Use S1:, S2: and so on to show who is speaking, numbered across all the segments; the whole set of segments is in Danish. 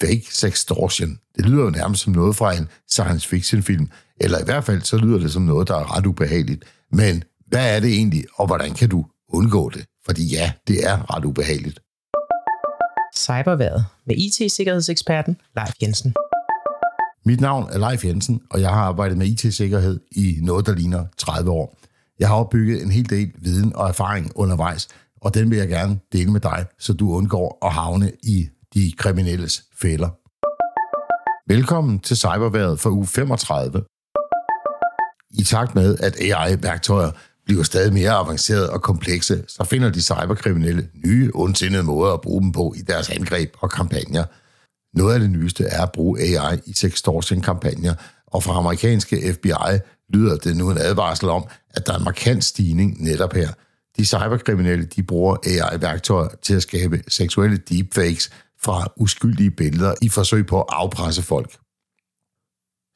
S1: fake sextortion. Det lyder jo nærmest som noget fra en science fiction film, eller i hvert fald så lyder det som noget, der er ret ubehageligt. Men hvad er det egentlig, og hvordan kan du undgå det? Fordi ja, det er ret ubehageligt.
S2: Cyberværet med IT-sikkerhedseksperten Leif Jensen.
S1: Mit navn er Leif Jensen, og jeg har arbejdet med IT-sikkerhed i noget, der ligner 30 år. Jeg har opbygget en hel del viden og erfaring undervejs, og den vil jeg gerne dele med dig, så du undgår at havne i de kriminelles fælder. Velkommen til Cyberværet for uge 35. I takt med, at AI-værktøjer bliver stadig mere avancerede og komplekse, så finder de cyberkriminelle nye, ondsindede måder at bruge dem på i deres angreb og kampagner. Noget af det nyeste er at bruge AI i sextortion-kampagner, og fra amerikanske FBI lyder det nu en advarsel om, at der er en markant stigning netop her. De cyberkriminelle de bruger AI-værktøjer til at skabe seksuelle deepfakes fra uskyldige billeder i forsøg på at afpresse folk.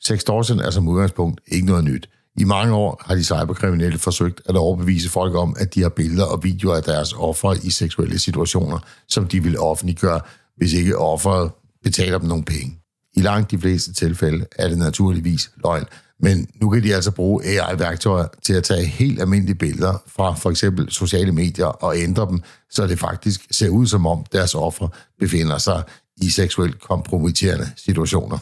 S1: Sextortion er som udgangspunkt ikke noget nyt. I mange år har de cyberkriminelle forsøgt at overbevise folk om, at de har billeder og videoer af deres ofre i seksuelle situationer, som de vil offentliggøre, hvis ikke offeret betaler dem nogle penge. I langt de fleste tilfælde er det naturligvis løgn, men nu kan de altså bruge AI-værktøjer til at tage helt almindelige billeder fra for eksempel sociale medier og ændre dem, så det faktisk ser ud som om deres ofre befinder sig i seksuelt kompromitterende situationer.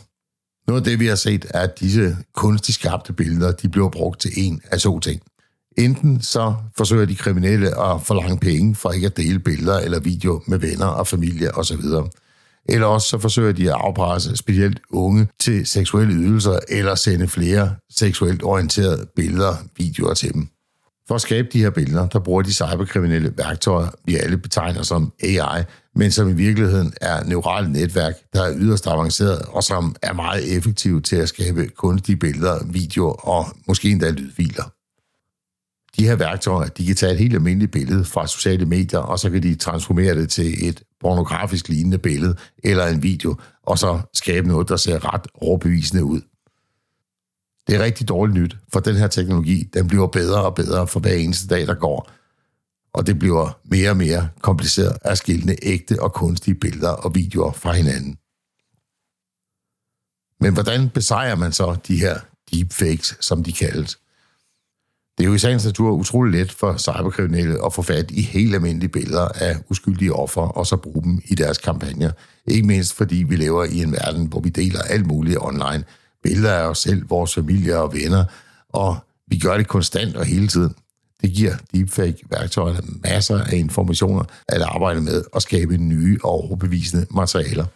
S1: Noget af det, vi har set, er, at disse kunstigt skabte billeder, de bliver brugt til en af to ting. Enten så forsøger de kriminelle at forlange penge for ikke at dele billeder eller video med venner og familie osv. Eller også så forsøger de at afpresse specielt unge til seksuelle ydelser eller sende flere seksuelt orienterede billeder, videoer til dem. For at skabe de her billeder, der bruger de cyberkriminelle værktøjer, vi alle betegner som AI, men som i virkeligheden er neurale netværk, der er yderst avanceret og som er meget effektive til at skabe kunstige billeder, videoer og måske endda lydfiler. De her værktøjer, de kan tage et helt almindeligt billede fra sociale medier, og så kan de transformere det til et pornografisk lignende billede eller en video, og så skabe noget, der ser ret overbevisende ud. Det er rigtig dårligt nyt, for den her teknologi, den bliver bedre og bedre for hver eneste dag, der går. Og det bliver mere og mere kompliceret at skille ægte og kunstige billeder og videoer fra hinanden. Men hvordan besejrer man så de her deepfakes, som de kaldes? Det er jo i sagens natur utrolig let for cyberkriminelle at få fat i helt almindelige billeder af uskyldige ofre, og så bruge dem i deres kampagner. Ikke mindst fordi vi lever i en verden, hvor vi deler alt muligt online. Billeder af os selv, vores familier og venner, og vi gør det konstant og hele tiden. Det giver deepfake-værktøjerne masser af informationer at arbejde med og skabe nye og overbevisende materialer.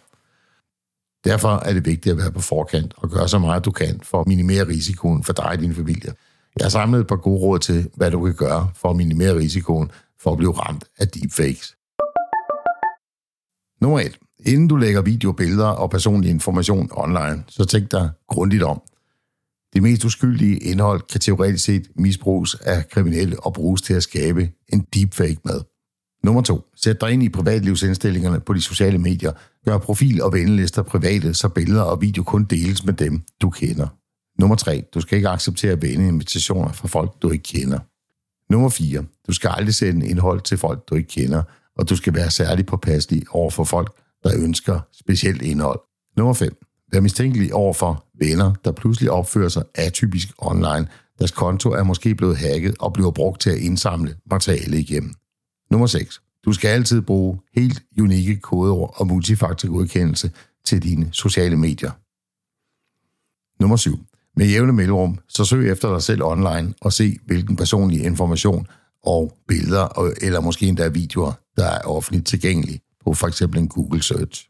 S1: Derfor er det vigtigt at være på forkant og gøre så meget du kan for at minimere risikoen for dig og din familie. Jeg har samlet et par gode råd til, hvad du kan gøre for at minimere risikoen for at blive ramt af deepfakes. Nummer 1. Inden du lægger video, billeder og personlig information online, så tænk dig grundigt om. Det mest uskyldige indhold kan teoretisk set misbruges af kriminelle og bruges til at skabe en deepfake med. Nummer 2. Sæt dig ind i privatlivsindstillingerne på de sociale medier. Gør profil- og vennelister private, så billeder og video kun deles med dem, du kender. Nummer 3. Du skal ikke acceptere at vende invitationer fra folk, du ikke kender. Nummer 4. Du skal aldrig sende indhold til folk, du ikke kender, og du skal være særlig påpasselig over for folk, der ønsker specielt indhold. Nummer 5. Vær mistænkelig over for venner, der pludselig opfører sig atypisk online. Deres konto er måske blevet hacket og bliver brugt til at indsamle materiale igennem. Nummer 6. Du skal altid bruge helt unikke kodeord og multifaktorgodkendelse til dine sociale medier. Nummer 7. Med jævne mellemrum, så søg efter dig selv online og se, hvilken personlig information og billeder, eller måske endda videoer, der er offentligt tilgængelige på for eksempel en Google Search.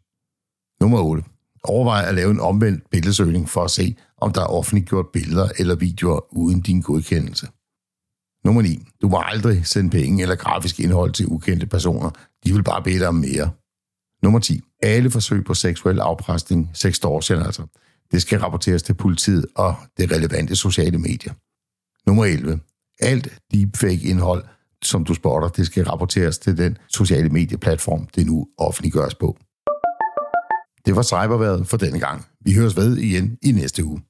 S1: Nummer 8. Overvej at lave en omvendt billedsøgning for at se, om der er offentliggjort billeder eller videoer uden din godkendelse. Nummer 9. Du må aldrig sende penge eller grafisk indhold til ukendte personer. De vil bare bede dig om mere. Nummer 10. Alle forsøg på seksuel afpresning, sextortion altså, det skal rapporteres til politiet og det relevante sociale medier. Nummer 11. Alt deepfake-indhold, som du spotter, det skal rapporteres til den sociale medieplatform, det nu offentliggøres på. Det var cyberværet for denne gang. Vi høres ved igen i næste uge.